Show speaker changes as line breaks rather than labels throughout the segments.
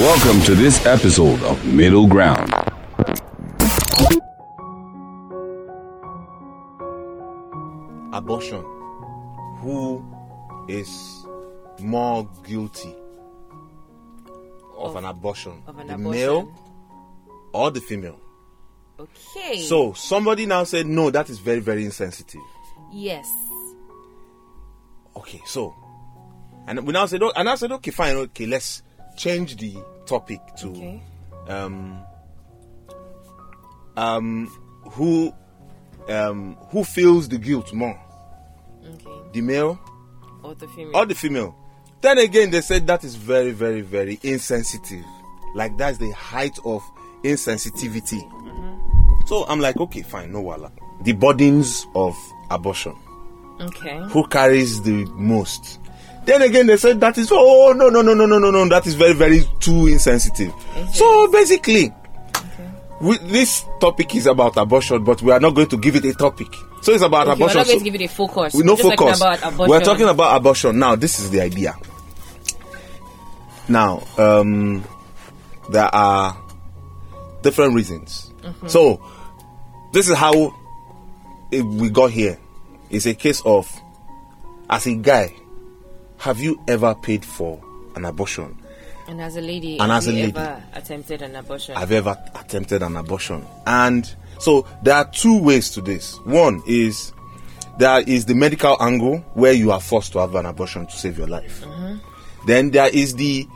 Welcome to this episode of Middle Ground.
Abortion. Who is more guilty of,
Of-
an abortion?
of an
the
abortion.
male or the female?
Okay.
So somebody now said, no, that is very, very insensitive.
yes.
Okay, so and we now said, and I said, okay, fine, okay, let's change the topic to
Okay.
um um who um who feels the guilt more,
Okay.
the male
Or the female.
or the female? Then again, they said that is very, very, very insensitive. Like that's the height of insensitivity. So I'm like, okay, fine, no wala. The burdens of abortion.
okay.
who carries the most. Then again, they said that is oh no no no no no no no that is very very too insensitive. So basically, we, this topic is about abortion, but we are not going to give it a topic. So it's about
Okay, we're
abortion.
not going to give it a focus.
we no
We're
focus.
about abortion.
We're talking about abortion now. This is the idea. Now, um, there are different reasons.
Mm-hmm.
So, this is how it, we got here. It's a case of, as a guy, have you ever paid for an abortion?
And as a lady,
And
have
as a
you
lady.
ever attempted an abortion?
have ever attempted an abortion. And so there are two ways to this. One is there is the medical angle where you are forced to have an abortion to save your life. Mm-hmm. Then there is the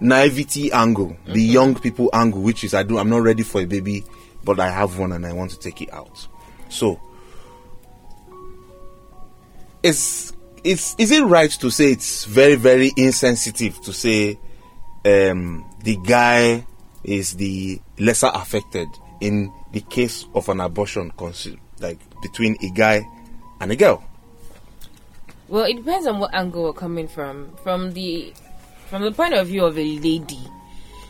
naivety angle, the mm-hmm. young people angle, which is I do I'm not ready for a baby, but I have one and I want to take it out. So is is is it right to say it's very very insensitive to say um, the guy is the lesser affected in the case of an abortion, like between a guy and a girl.
Well, it depends on what angle we're coming from. From the from the point of view of a lady,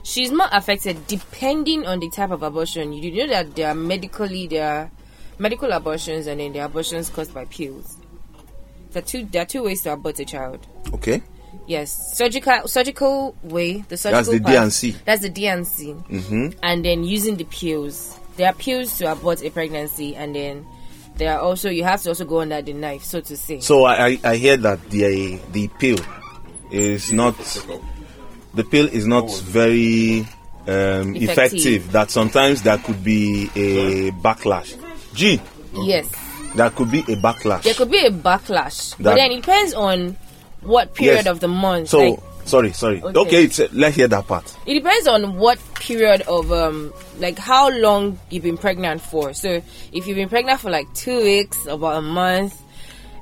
she's not affected depending on the type of abortion. You know that there are medically there are medical abortions and then there are abortions caused by pills. There are two there are two ways to abort a child.
Okay,
Yes, surgical surgical way. The surgical
That's the
part-
D&C.
That's the D&C. Mm-hmm. And then using the pills. There are pills to abort a pregnancy, and then there are also you have to also go under the knife, so to say.
so I, I I hear that the the pill is not the pill is not very um,
Effective.
effective. That sometimes there could be a backlash. G,
yes,
there could be a backlash.
there could be a backlash, but then it depends on what period
Yes.
of the month.
So
like,
sorry, sorry.
Okay.
Okay, it's, let's hear that part.
it depends on what period of um like how long you've been pregnant for so if you've been pregnant for like two weeks about a month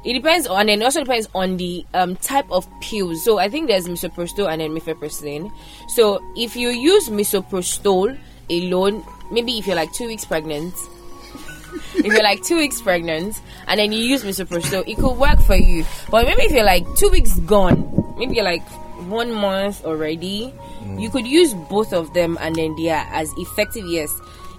it depends on and it also depends on the um type of pills so i think there's misoprostol and then mifepristone so if you use misoprostol alone maybe if you're like two weeks pregnant if you're like two weeks pregnant and then you use misoprostol, it could work for you. But maybe if you're like two weeks gone, maybe you're like one month already, mm. you could use both of them and then they are as effective. Yes,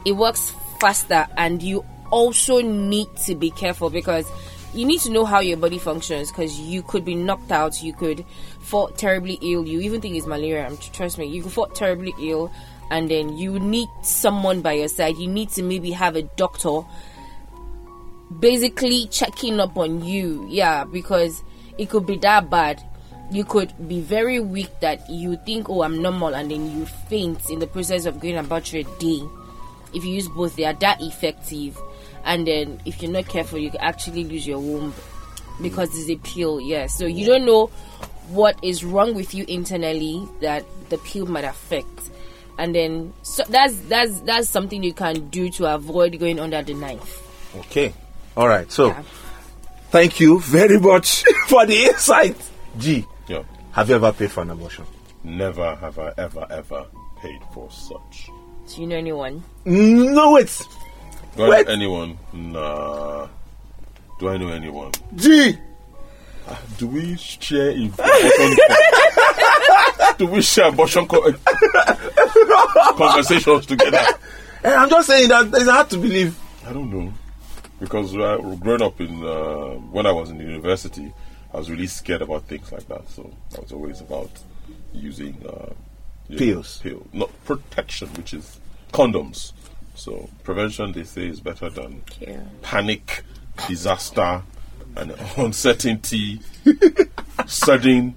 it works faster, and you also need to be careful because you need to know how your body functions because you could be knocked out, you could fall terribly ill. You even think it's malaria. Trust me, you could fall terribly ill, and then you need someone by your side. You need to maybe have a doctor basically checking up on you. Yeah, because it could be that bad. You could be very weak that you think, oh, I'm normal, and then you faint in the process of going about your day. If you use both, they are that effective. And then, if you're not careful, you can actually lose your womb because it's a pill. Yeah, so you don't know what is wrong with you internally that the pill might affect. And then, so that's that's that's something you can do to avoid going under the knife.
Okay. All right. So,
Yeah.
thank you very much for the insight. G,
Yeah.
have you ever paid for an abortion?
Never have I ever, ever paid for such.
Do you know anyone?
No, wait.
Do I
Wait.
know anyone? Nah. Do I know anyone?
G, ah,
Do we share in abortion? Do we share abortion co- conversations together?
and I'm just saying that it's hard to believe.
I don't know. Because uh, growing up in, uh, when I was in university, I was really scared about things like that. So I was always about using uh,
Pills.
Know, pill, not protection, which is condoms. So prevention, they say, is better than
Yeah.
panic, disaster, and uncertainty, sudden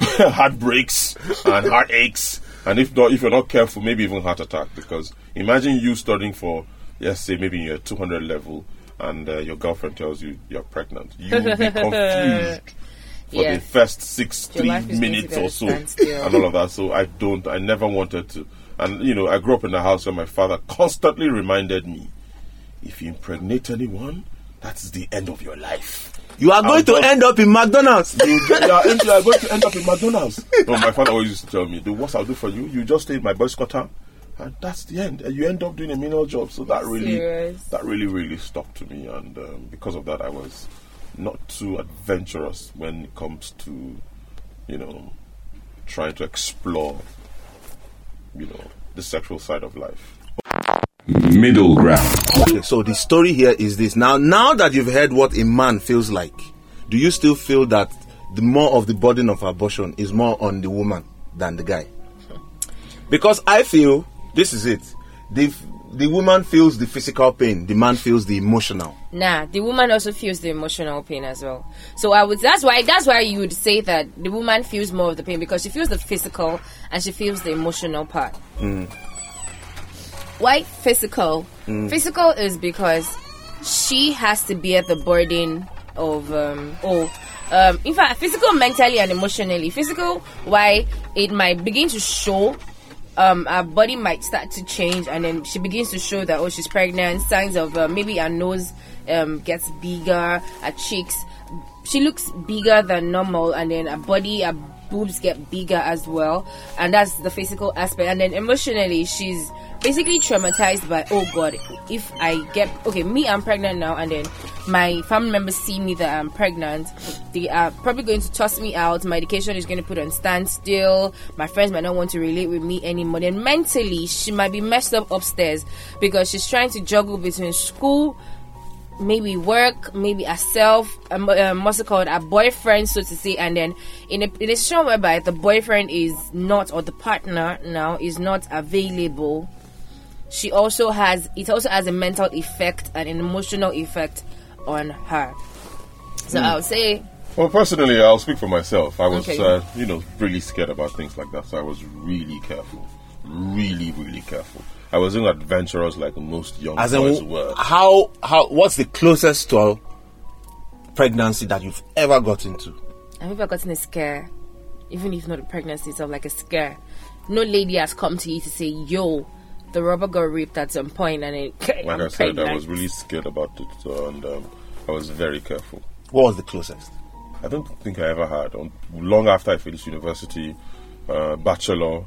heartbreaks and heartaches, and if not, if you're not careful, maybe even heart attack. Because imagine you studying for, let's say, maybe your 200 level, and uh, your girlfriend tells you you're pregnant. You will be confused for
Yeah.
the first six
Your life is going to
minutes or so, and all of that. So I don't. I never wanted to. And you know, I grew up in a house where my father constantly reminded me, if you impregnate anyone, that's the end of your life.
You are going to end up in McDonald's.
You, you, are, you are going to end up in McDonald's. No, my father always used to tell me, the worst I'll do for you, you just stay in my boy squatter, and that's the end. And you end up doing a menial job. So that really,
Serious?
that really, really stuck to me. And um, because of that, I was not too adventurous when it comes to, you know, trying to explore, you know, the sexual side of life.
Middle ground.
Okay, so the story here is this. Now, now that you've heard what a man feels like, do you still feel that the more of the burden of abortion is more on the woman than the guy? Because I feel this is it. The the woman feels the physical pain, the man feels the emotional.
Nah, the woman also feels the emotional pain as well. So I would that's why that's why you would say that the woman feels more of the pain because she feels the physical and she feels the emotional part. Why physical? Physical is because she has to bear the burden of um oh um in fact physical mentally and emotionally physical why it might begin to show um her body might start to change and then she begins to show that oh she's pregnant signs of uh, maybe her nose um gets bigger her cheeks. She looks bigger than normal and then her body her boobs get bigger as well. And that's the physical aspect. And then emotionally she's basically traumatized by oh god if i get okay me i'm pregnant now. And then my family members see me that i'm pregnant. They are probably going to toss me out. My education is going to put on standstill. My friends might not want to relate with me anymore. Then mentally she might be messed up upstairs because she's trying to juggle between school maybe work, maybe herself, um, um, what's it called, a boyfriend, so to say, and then in a, in a situation whereby the boyfriend is not, or the partner now is not available, she also has, it also has a mental effect and an emotional effect on her. So I would say,
Well, personally, I'll speak for myself. I was,
Okay.
uh, you know, really scared about things like that, so I was really careful, really, really careful. I wasn't adventurous like most young
As
boys
in,
were.
how how what's the closest to a pregnancy that you've ever got into?
I've ever gotten a scare, even if not a pregnancy itself, like a scare. No lady has come to you to say, yo, the rubber got ripped at some point and it,
Like
I'm
I said, I was really scared about it, so, and um, I was very careful.
What was the closest?
I don't think I ever had. Um, long after I finished university, uh, bachelor,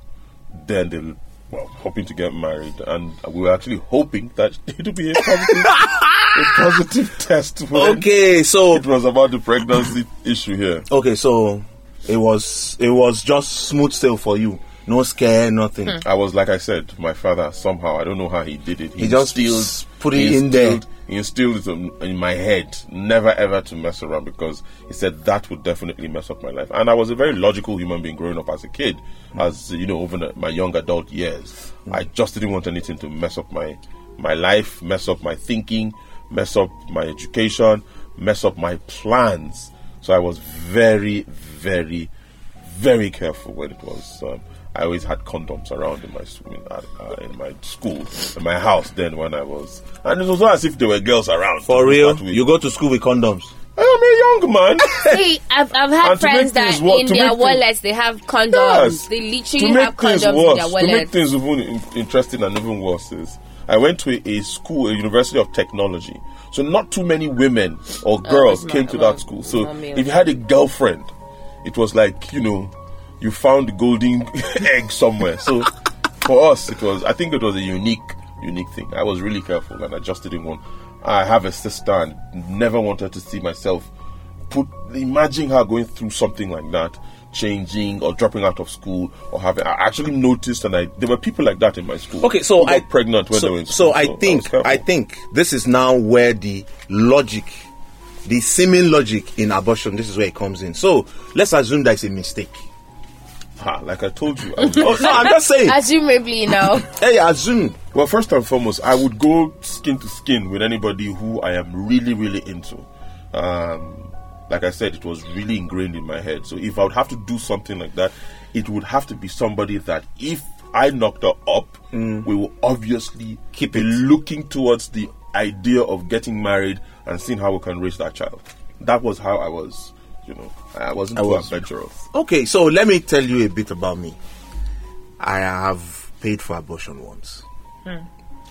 then they well hoping to get married, and we were actually hoping that it would be a positive, a positive test.
Okay, so
it was about the pregnancy issue here.
okay, so it was it was just smooth sail for you. No scare, nothing.
Hmm.
I was like I said, my father somehow I don't know how he did it.
He just
instilled-
put it in there.
instilled- He instilled it in, my head, never ever to mess around because he said that would definitely mess up my life. And I was a very logical human being growing up as a kid, as you know, over my young adult years. I just didn't want anything to mess up my my life, mess up my thinking, mess up my education, mess up my plans. So I was very, very, very careful when it was. Um, I always had condoms around in my s- in, uh, uh, in my school, in my house. Then when I was, and it was not as if there were girls around.
For real,
with.
you go to school with condoms.
I'm a young man.
See, I've, I've had
And
friends that
things work-
in their
make things-
wallets they have condoms.
Yes.
They literally have
things
condoms in their wallets.
to make things even in, interesting and even worse is, I went to a, a school, a university of technology. So not too many women or girls
it's
came
not-
to
well,
that school. So if you had a girlfriend, it was like you know, you found the golden egg somewhere. So for us, it was. I think it was a unique, unique thing. I was really careful, and I just didn't want. I have a sister, and never wanted to see myself put. Imagine her going through something like that, changing or dropping out of school or having. I actually noticed, and I there were people like that in my school.
Okay, so I
pregnant when
so,
they were in
so
school.
I
was
think
careful.
I think this is now where the logic, the seeming logic in abortion, this is where it comes in. So let's assume that it's a mistake.
Ha, like I told you. I would-
Oh, no, I'm just saying.
Assumably now.
hey, assume.
well, first and foremost, I would go skin to skin with anybody who I am really, really into. Um, like I said, it was really ingrained in my head. So if I would have to do something like that, it would have to be somebody that if I knocked her up, we will obviously
Keep it.
looking towards the idea of getting married and seeing how we can raise that child. That was how I was, you know, I wasn't
I
too
was-
adventurous.
Okay, so let me tell you a bit about me. I have paid for abortion once.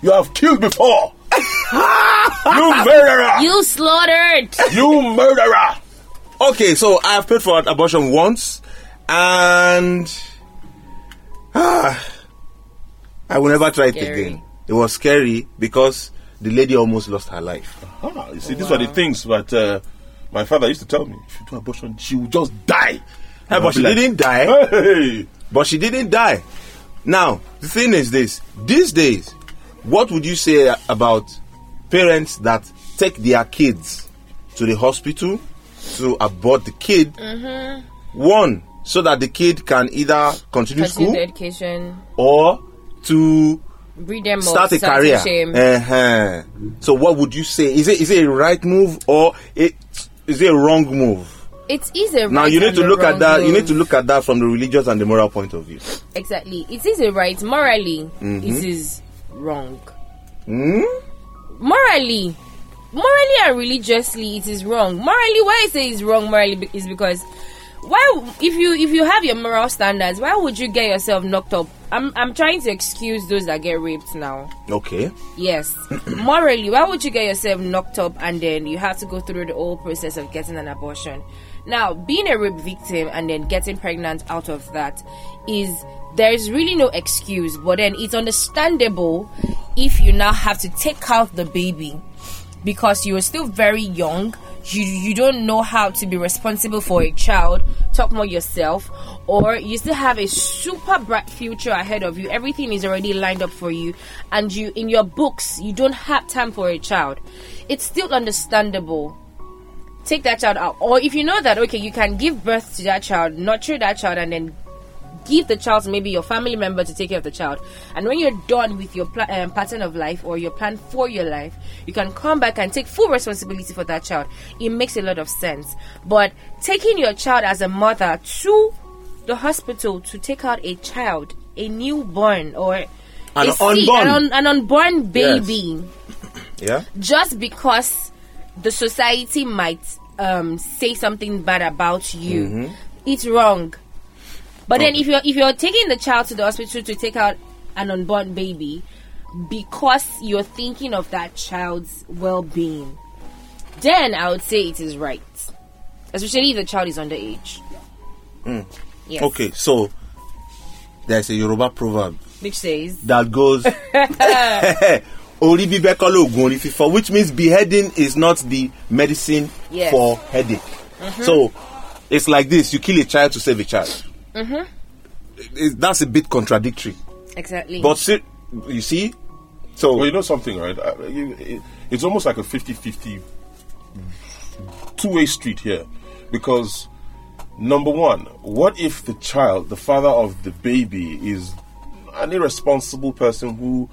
You have killed before! you murderer!
you slaughtered.
You murderer!
Okay, so I have paid for an abortion once, and ah, I will never try it again. It was scary because the lady almost lost her life.
Ah, you see, these are the things that uh, my father used to tell me. If you do abortion, she will just die.
Hey, but she
like,
didn't die.
Hey!
But she didn't die. Now, the thing is this these days, what would you say about parents that take their kids to the hospital to abort the kid? One, so that the kid can either continue,
Continue
school
the education.
or to
Breed them
start
up.
a career.
Shame.
Uh-huh. So, what would you say? Is it is it a right move or it is it a wrong move?
It is a right
Now you need to look at that. You need to look at that from the religious and the moral point of view.
Exactly. It is a right. Morally,
Mm-hmm.
it is wrong.
Hmm?
Morally, morally and religiously, it is wrong. Morally, why I say it's wrong morally is because why if you if you have your moral standards, why would you get yourself knocked up? I'm I'm trying to excuse those that get raped now.
Okay.
Yes, morally, why would you get yourself knocked up and then you have to go through the whole process of getting an abortion? Now, being a rape victim and then getting pregnant out of that is there is really no excuse, but then it's understandable if you now have to take out the baby because you are still very young. You you don't know how to be responsible for a child talk more yourself or you still have a super bright future ahead of you. Everything is already lined up for you and you in your books you don't have time for a child. It's still understandable. Take that child out. Or if you know that okay you can give birth to that child nurture that child and then give the child to maybe your family member to take care of the child. And when you're done with your pla- um, pattern of life or your plan for your life, you can come back and take full responsibility for that child. It makes a lot of sense. But taking your child as a mother to the hospital to take out a child, a newborn or
An unborn.
an, un- an unborn
Yes.
baby
Yeah.
just because the society might um, say something bad about you,
Mm-hmm.
it's wrong. But then if you're if you're taking the child to the hospital to take out an unborn baby because you're thinking of that child's well-being, then I would say it is right, especially if the child is underage. Yes.
Mm. Okay, so there's a Yoruba proverb
Which says
that goes Ori bíbẹ́ kọ́ lóògùn orí which means beheading is not the medicine
Yes.
for headache. So it's like this: you kill a child to save a child. It- that's a bit contradictory,
exactly.
but see, you see, so
Well, you know something, right? Uh, it- It's almost like a 50 50 two way street here. Because, number one, what if the child, the father of the baby, is an irresponsible person who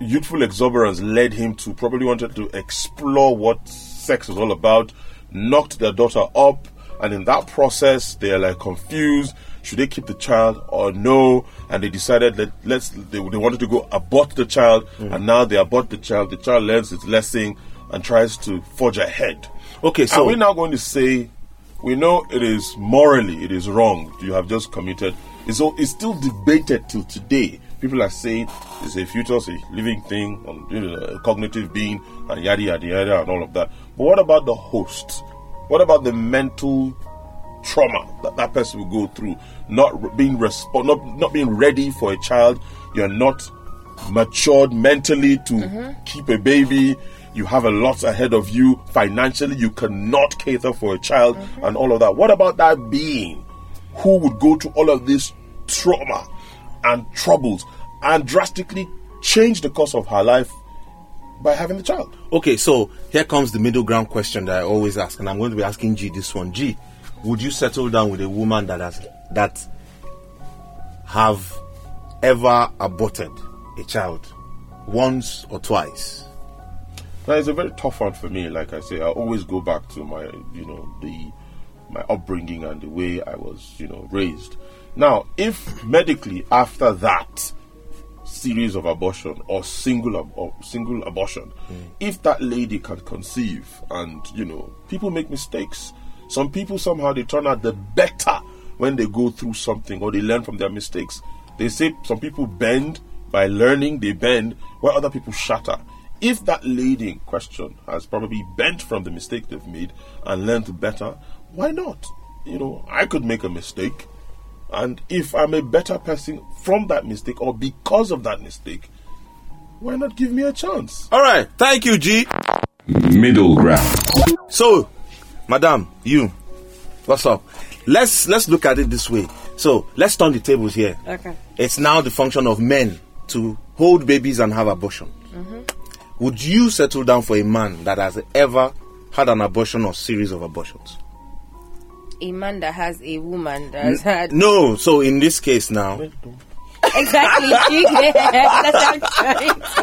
youthful exuberance led him to probably wanted to explore what sex is all about, knocked their daughter up, and in that process they're like confused. Should they keep the child or no? And they decided that let's they, they wanted to go abort the child, and now they abort the child. The child learns its lesson and tries to forge ahead.
okay,
So
so
are we now going to say we know it is morally it is wrong you have just committed it's, all, it's still debated till today people are saying it's a fetus a living thing um, a cognitive being and yada yada yada and all of that but what about the host what about the mental trauma that that person will go through not being resp- not, not being ready for a child you're not matured mentally to mm-hmm. keep a baby. You have a lot ahead of you financially. You cannot cater for a child mm-hmm. and all of that. What about that being who would go to all of this trauma and troubles and drastically change the course of her life by having the child?
okay, so here comes the middle ground question that I always ask, and I'm going to be asking G this one. G, would you settle down with a woman that has that have ever aborted a child once or twice?
Now, it's a very tough one for me. Like I say, I always go back to my, you know, the my upbringing and the way I was, you know, raised. Now, if medically after that series of abortion or single ab- or single abortion, hmm. if that lady can conceive and you know, people make mistakes. Some people somehow they turn out the better when they go through something or they learn from their mistakes. They say some people bend by learning, they bend, while other people shatter. If that lady in question has probably bent from the mistake they've made and learned better, why not? You know, I could make a mistake, and if I'm a better person from that mistake or because of that mistake, why not give me a chance?
All right. Thank you, G.
Middle ground.
So, madam, you, what's up? Let's let's look at it this way. So let's turn the tables here.
Okay.
It's now the function of men to hold babies and have abortion. Mm-hmm. Would you settle down for a man that has ever had an abortion or series of abortions?
A man that has a woman that has had
No. So in this case now,
exactly. That's what I'm trying to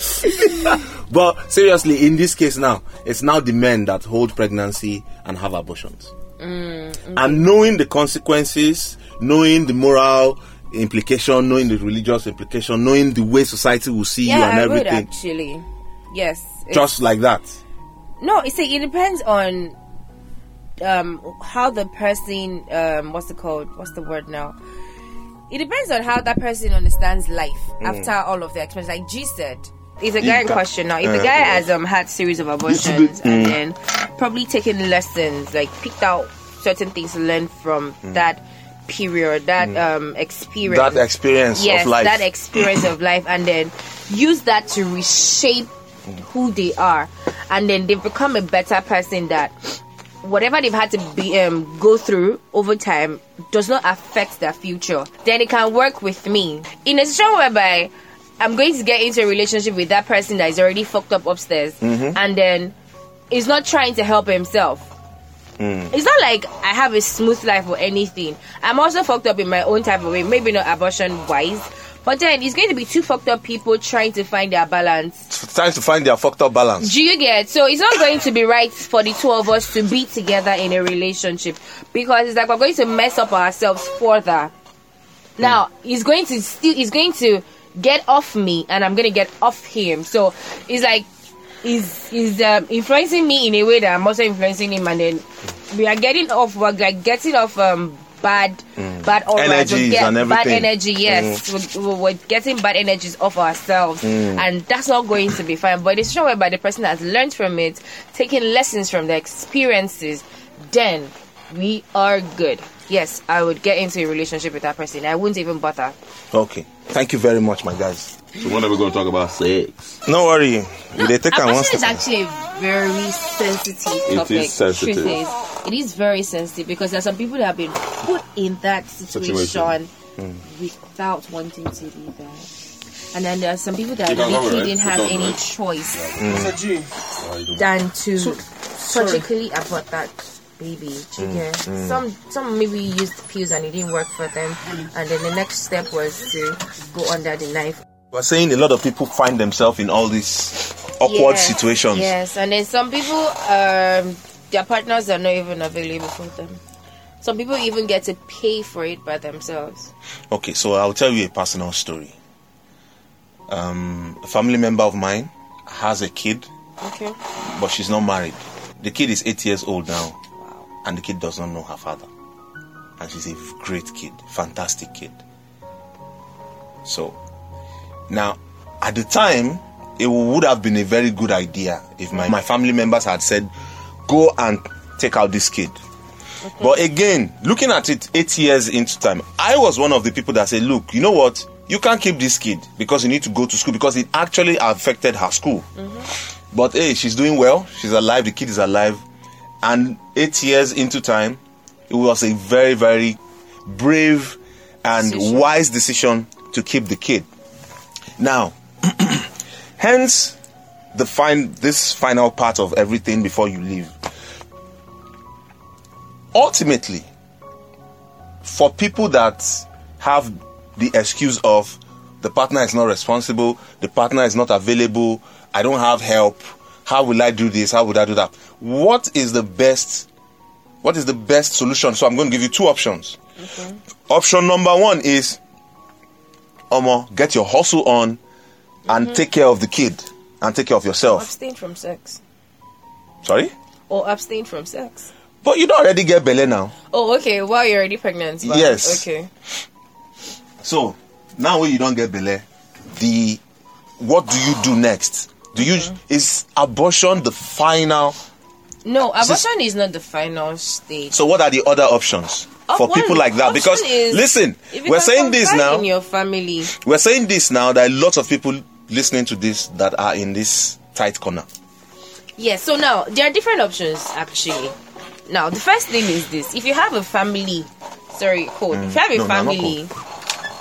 understand.
but seriously, in this case now, it's now the men that hold pregnancy and have abortions. Mm, and knowing the consequences, knowing the moral implication, knowing the religious implication, knowing the way society will see you and
I would
everything,
actually. Yes.
Just like that.
No, it's a, it depends on um how the person um what's it called? What's the word now? It depends on how that person understands life
Mm.
after all of the experience. Like G said, if the guy in question now, if the guy has um had series of abortions and then probably taken lessons, like picked out certain things to learn from that period, that um experience,
That experience
yes,
of life.
that experience of life, and then use that to reshape who they are, and then they've become a better person. That whatever they've had to be um, go through over time does not affect their future. Then it can work with me in a situation whereby I'm going to get into a relationship with that person that is already fucked up upstairs, and then is not trying to help himself. It's not like I have a smooth life or anything. I'm also fucked up in my own type of way. Maybe not abortion wise, but then it's going to be two fucked up people trying to find their balance.
Trying to find their fucked up balance.
Do you get? So it's not going to be right for the two of us to be together in a relationship because it's like we're going to mess up ourselves further. Now he's going to still he's going to get off me and I'm going to get off him. So it's like he's he's um, influencing me in a way that I'm also influencing him, and then we are getting off. We're like getting off um bad bad auras. We
Energies
get
and
bad energy. Yes, mm. we're, we're getting bad energies off ourselves, mm. and that's not going to be fine. But it's sure whereby the person has learned from it, taking lessons from the experiences, then we are good. Yes, I would get into a relationship with that person. I wouldn't even bother.
Okay. Thank you very much, my guys.
So when are we going to talk about sex?
No worry. We dey take one
Abortion is
step.
actually a very sensitive
It
topic.
is sensitive.
Truth is, it is very sensitive because there are some people that have been put in that situation,
Situation.
without wanting to be there. And then there are some people that
You don't
literally
right?
didn't have any
right?
choice mm.
Mr. G,
than to surgically abort that baby. You get? Some some maybe used pills and it didn't work for them, and then the next step was to go under the knife.
We're saying a lot of people find themselves in all these awkward
Yeah,
situations.
Yes, and then some people, um, their partners are not even available for them. Some people even get to pay for it by themselves.
Okay, so I'll tell you a personal story. Um, a family member of mine has a kid,
Okay.
but she's not married. The kid is eight years old now, and the kid does not know her father. And she's a great kid, fantastic kid. So, now, at the time, it would have been a very good idea if my, my family members had said, go and take out this kid. But again, looking at it eight years into time, I was one of the people that said, look, you know what? You can't keep this kid because you need to go to school because it actually affected her school. Mm-hmm. But hey, she's doing well. She's alive. The kid is alive. And eight years into time, it was a very, very brave and
Decision.
wise decision to keep the kid. Now, hence the fin- this final part of everything before you leave. Ultimately, for people that have the excuse of the partner is not responsible, the partner is not available, I don't have help. How will I do this? How would I do that? What is the best what is the best solution? So I'm going to give you two options. Option number 1 is Omo, get your hustle on and mm-hmm. take care of the kid and take care of yourself.
Abstain from sex.
Sorry?
Or abstain from sex.
But you don't already get belly now.
Oh, okay. While you're already pregnant. but-
Yes.
Okay.
So now when you don't get belly, the what do you do next? Do you uh-huh. is abortion the final?
No, abortion is not the final stage.
So what are the other options for
one
people like that?
option
Because
is-
listen,
If you
we're
can
saying this
confide
now.
in your family.
We're saying this now. There are lots of people listening to this that are in this tight corner.
Yes. So now there are different options actually. Now the first thing is this: if you have a family, sorry, hold. if you have a.
No, no, not
family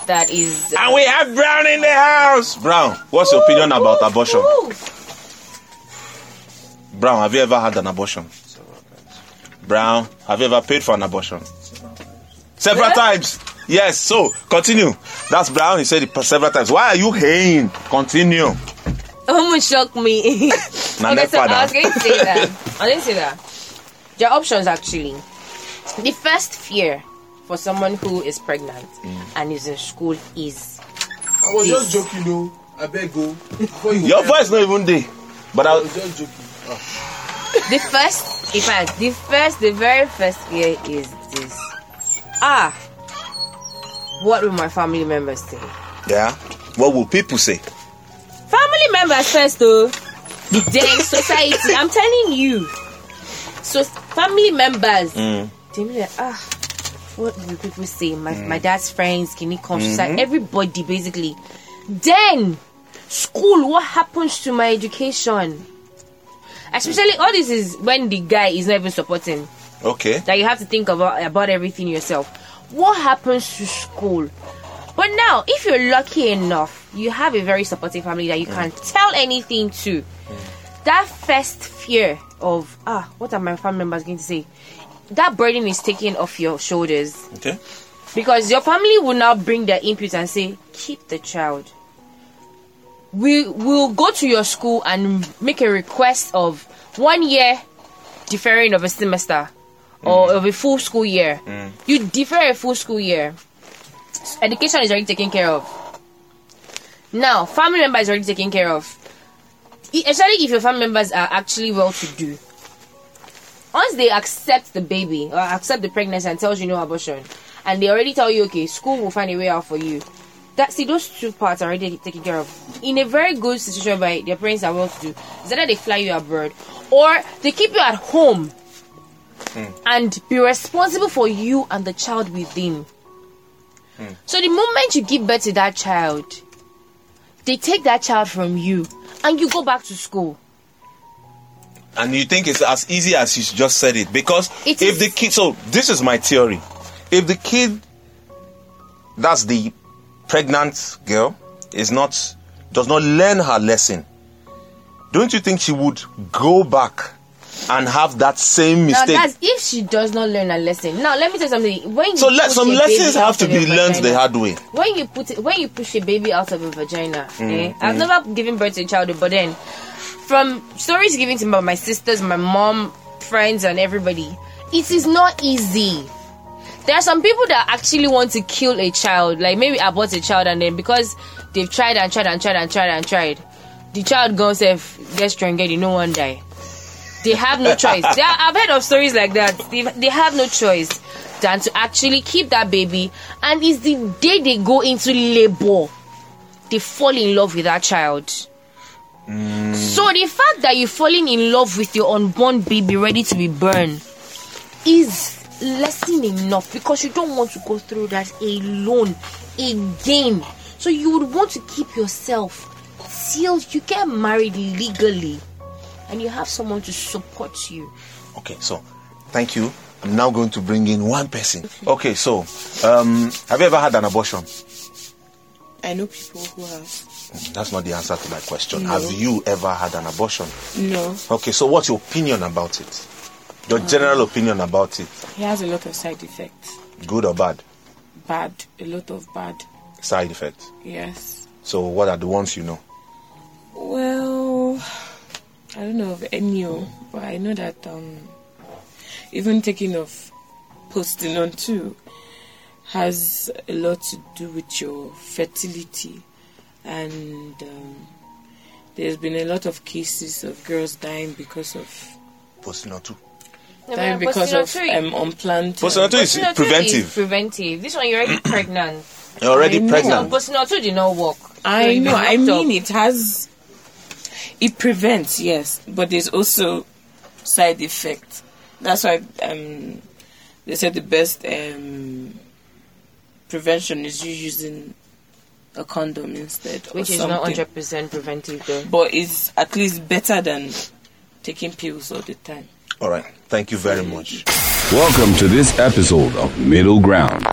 that is,
And we have Brown in the house. Brown, what's your opinion about abortion? Brown, have you ever had an abortion? Brown, have you ever paid for an abortion? Several times. Yes, so continue. That's Brown, he said it several times. Why are you haying? Continue.
Oh, Almost shocked me. Okay, so I was going to say that. I didn't say that. There are options actually. The first fear for someone who is pregnant
Mm.
and is in school is
I was
This.
just joking, though. I beg go. You
Your voice not even there. But
I
I,
was just joking. Ah.
the first. In fact, the first, the very first fear is this. Ah, what will my family members say?
yeah. What will people say?
Family members first, though. Then society. I'm telling you. So family members.
Mm.
They be like, ah, what will people say? My my dad's friends, can he come?
Mm-hmm.
Everybody basically. Then school. What happens to my education? Especially all this is when the guy is not even supporting.
Okay.
That you have to think about about everything yourself. What happens to school? But now, if you're lucky enough, you have a very supportive family that you can tell anything to. That first fear of ah, what are my family members going to say? That burden is taken off your shoulders
Okay.
because your family will now bring their input and say, keep the child. We will go to your school and make a request of one year deferring of a semester or mm. of a full school year. Mm. You defer a full school year. Education is already taken care of. Now, family member is already taken care of. Especially if your family members are actually well to do. Once they accept the baby or accept the pregnancy and tells you no abortion, and they already tell you, okay, school will find a way out for you. That see those two parts are already taken care of. In a very good situation by their parents are well to do, is either they fly you abroad or they keep you at home hmm. and be responsible for you and the child within. Hmm. So the moment you give birth to that child, they take that child from you and you go back to school.
And you think it's as easy as you just said it because
It
if
is.
the kid, so this is my theory. If the kid, that's the pregnant girl, is not does not learn her lesson, don't you think she would go back and have that same
Now
mistake?
that's if she does not learn a lesson. Now let me tell you something. When you
so let some lessons have to be learned the hard way.
When you put it, when you push a baby out of a vagina,
Mm,
eh? I've never given birth to a child, but then from stories given to me by my sisters, my mom, friends, and everybody, it is not easy. There are some people that actually want to kill a child, like maybe abort a child, and then because they've tried and tried and tried and tried and tried, the child goes if gets strangled, you no one die. They have no choice. Are- I've heard of stories like that. They, they have no choice than to actually keep that baby, and it's the day they go into labor, they fall in love with that child. So the fact that you're falling in love with your unborn baby ready to be burned is lesson enough because you don't want to go through that alone again. So you would want to keep yourself sealed. You get married legally, and you have someone to support you.
Okay, so thank you. I'm now going to bring in one person. Okay, so um, have you ever had an abortion?
I know people who have.
That's not the answer to my question.
No.
Have you ever had an abortion?
No,
Okay, so what's your opinion about it? Your general opinion about it,
It has a lot of side effects.
good or bad?
bad, a lot of bad.
Side effects.
Yes.
So, what are the ones you know?
Well, I don't know of any, oh, but I know that um, even taking of Postinor too has a lot to do with your fertility, and um, there's been a lot of cases of girls dying because of
Postinato.
No,
dying because of
postinatal-
um, unplanned.
Postinato is preventive.
is preventive. This one, you're already pregnant.
You're already
I know.
So,
pregnant.
postinatal did not work.
I
you
know. I
locked up.
mean, it has. It prevents, yes, but there's also side effects. That's why um, they said the best um, prevention is you using a condom instead, or
which is not hundred percent preventive though.
But it's at least better than taking pills all the time.
All right. Thank you very much.
Welcome to this episode of Middle Ground.